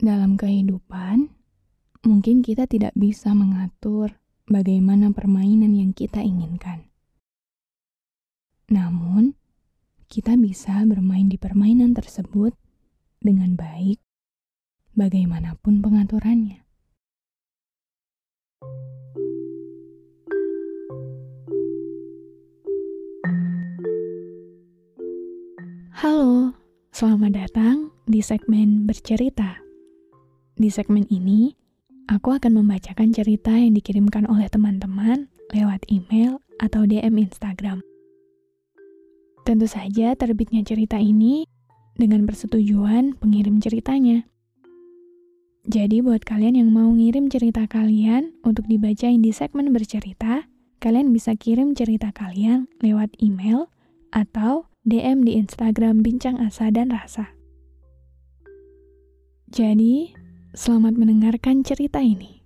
Dalam kehidupan, mungkin kita tidak bisa mengatur bagaimana permainan yang kita inginkan. Namun, kita bisa bermain di permainan tersebut dengan baik, bagaimanapun pengaturannya. Halo, selamat datang di segmen bercerita. Di segmen ini, aku akan membacakan cerita yang dikirimkan oleh teman-teman lewat email atau DM Instagram. Tentu saja terbitnya cerita ini dengan persetujuan pengirim ceritanya. Jadi buat kalian yang mau ngirim cerita kalian untuk dibacain di segmen bercerita, kalian bisa kirim cerita kalian lewat email atau DM di Instagram Bincang Asa dan Rasa. Jadi, selamat mendengarkan cerita ini.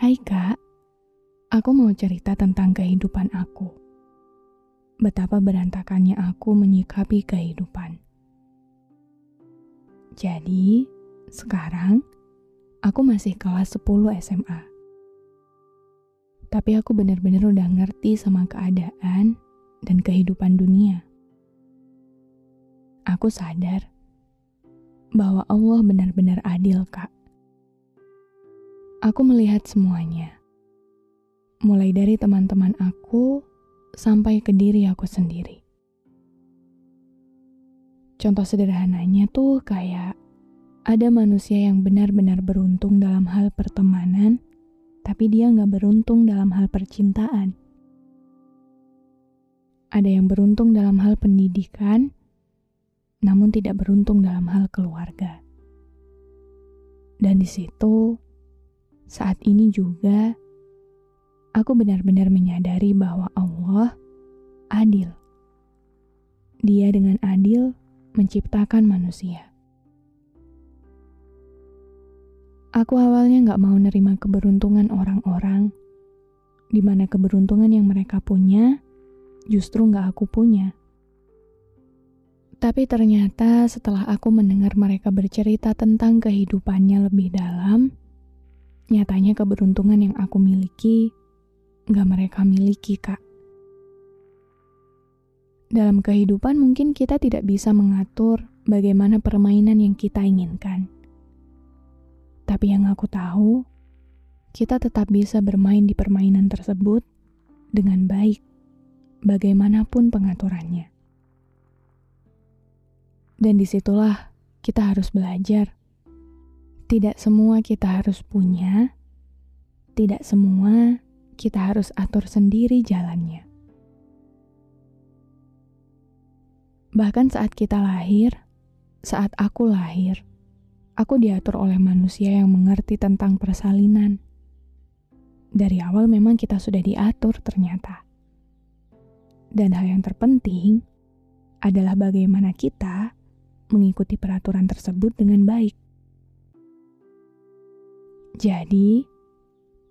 Hai kak, aku mau cerita tentang kehidupan aku. Betapa berantakannya aku menyikapi kehidupan. Jadi, sekarang aku masih kelas 10 SMA. Tapi aku benar-benar udah ngerti sama keadaan dan kehidupan dunia. Aku sadar bahwa Allah benar-benar adil, Kak. Aku melihat semuanya. Mulai dari teman-teman aku sampai ke diri aku sendiri. Contoh sederhananya tuh kayak ada manusia yang benar-benar beruntung dalam hal pertemanan, tapi dia nggak beruntung dalam hal percintaan. Ada yang beruntung dalam hal pendidikan, namun tidak beruntung dalam hal keluarga. Dan di situ, saat ini juga, aku benar-benar menyadari bahwa Allah adil. Dia dengan adil menciptakan manusia. Aku awalnya nggak mau nerima keberuntungan orang-orang, di mana keberuntungan yang mereka punya justru nggak aku punya. Tapi ternyata setelah aku mendengar mereka bercerita tentang kehidupannya lebih dalam, nyatanya keberuntungan yang aku miliki nggak mereka miliki, Kak. Dalam kehidupan mungkin kita tidak bisa mengatur bagaimana permainan yang kita inginkan. Tapi yang aku tahu, kita tetap bisa bermain di permainan tersebut dengan baik, bagaimanapun pengaturannya. Dan di situlah kita harus belajar. Tidak semua kita harus punya, tidak semua kita harus atur sendiri jalannya. Bahkan saat kita lahir, saat aku lahir, aku diatur oleh manusia yang mengerti tentang persalinan. Dari awal memang kita sudah diatur ternyata. Dan hal yang terpenting adalah bagaimana kita mengikuti peraturan tersebut dengan baik. Jadi,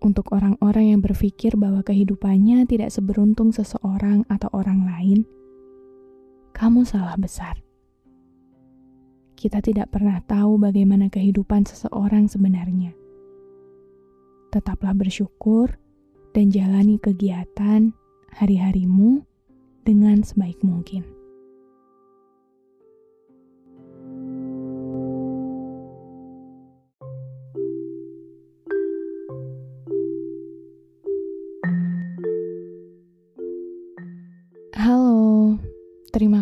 untuk orang-orang yang berpikir bahwa kehidupannya tidak seberuntung seseorang atau orang lain, kamu salah besar kita tidak pernah tahu bagaimana kehidupan seseorang sebenarnya. Tetaplah bersyukur dan jalani kegiatan hari-harimu dengan sebaik mungkin.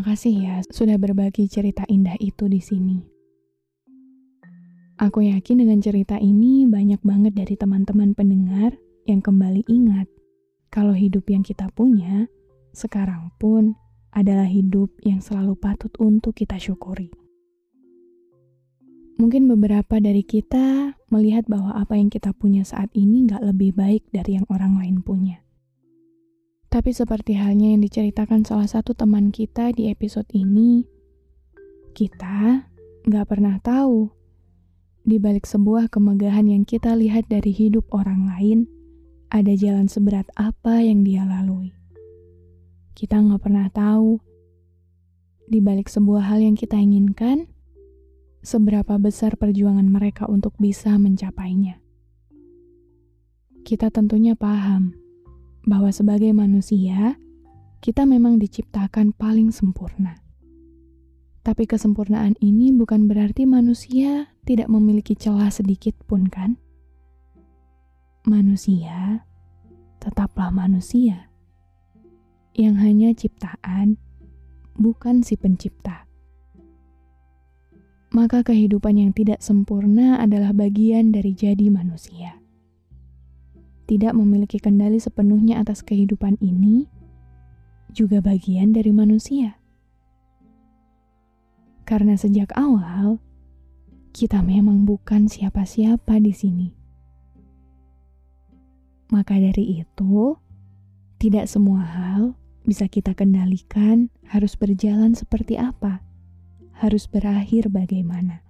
Kasih ya sudah berbagi cerita indah itu di sini. Aku yakin dengan cerita ini banyak banget dari teman-teman pendengar yang kembali ingat kalau hidup yang kita punya sekarang pun adalah hidup yang selalu patut untuk kita syukuri. Mungkin beberapa dari kita melihat bahwa apa yang kita punya saat ini nggak lebih baik dari yang orang lain punya. Tapi seperti halnya yang diceritakan salah satu teman kita di episode ini, kita nggak pernah tahu di balik sebuah kemegahan yang kita lihat dari hidup orang lain, ada jalan seberat apa yang dia lalui. Kita nggak pernah tahu, di balik sebuah hal yang kita inginkan, seberapa besar perjuangan mereka untuk bisa mencapainya. Kita tentunya paham bahwa sebagai manusia, kita memang diciptakan paling sempurna. Tapi kesempurnaan ini bukan berarti manusia tidak memiliki celah sedikit pun kan? Manusia tetaplah manusia yang hanya ciptaan, bukan si pencipta. Maka kehidupan yang tidak sempurna adalah bagian dari jadi manusia. Tidak memiliki kendali sepenuhnya atas kehidupan ini juga bagian dari manusia karena sejak awal kita memang bukan siapa-siapa di sini. Maka dari itu, tidak semua hal bisa kita kendalikan harus berjalan seperti apa, harus berakhir bagaimana.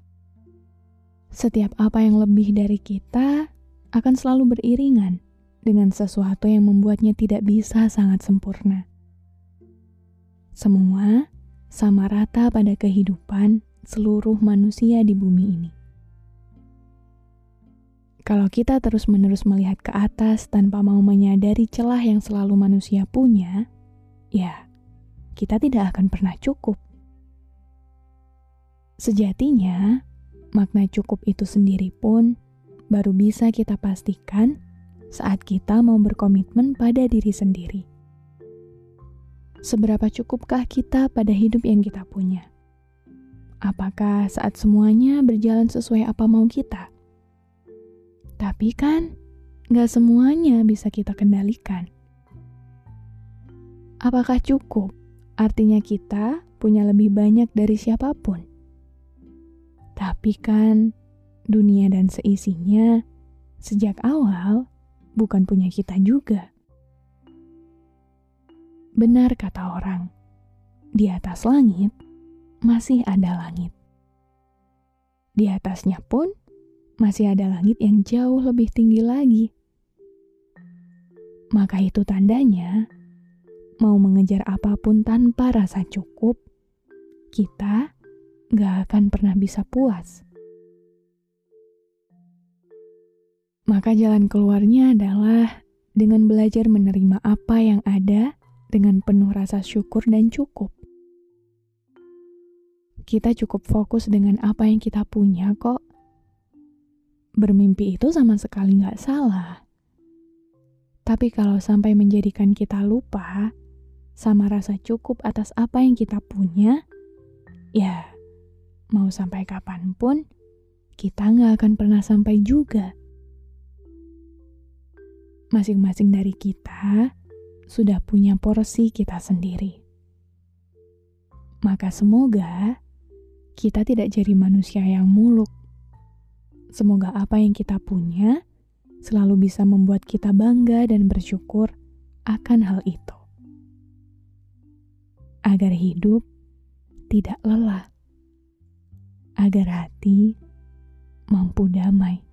Setiap apa yang lebih dari kita akan selalu beriringan dengan sesuatu yang membuatnya tidak bisa sangat sempurna. Semua sama rata pada kehidupan seluruh manusia di bumi ini. Kalau kita terus-menerus melihat ke atas tanpa mau menyadari celah yang selalu manusia punya, ya, kita tidak akan pernah cukup. Sejatinya, makna cukup itu sendiri pun baru bisa kita pastikan saat kita mau berkomitmen pada diri sendiri seberapa cukupkah kita pada hidup yang kita punya? Apakah saat semuanya berjalan sesuai apa mau kita? Tapi kan, gak semuanya bisa kita kendalikan. Apakah cukup? Artinya kita punya lebih banyak dari siapa pun. Tapi kan, dunia dan seisinya sejak awal bukan punya kita juga. Benar kata orang, di atas langit masih ada langit. Di atasnya pun masih ada langit yang jauh lebih tinggi lagi. Maka itu tandanya mau mengejar apa pun tanpa rasa cukup, kita gak akan pernah bisa puas. Maka jalan keluarnya adalah dengan belajar menerima apa yang ada dengan penuh rasa syukur dan cukup. Kita cukup fokus dengan apa yang kita punya kok. Bermimpi itu sama sekali nggak salah. Tapi kalau sampai menjadikan kita lupa sama rasa cukup atas apa yang kita punya, ya mau sampai kapan pun kita nggak akan pernah sampai juga. Masing-masing dari kita sudah punya porsi kita sendiri. Maka semoga kita tidak jadi manusia yang muluk. Semoga apa yang kita punya selalu bisa membuat kita bangga dan bersyukur akan hal itu. Agar hidup tidak lelah. Agar hati mampu damai.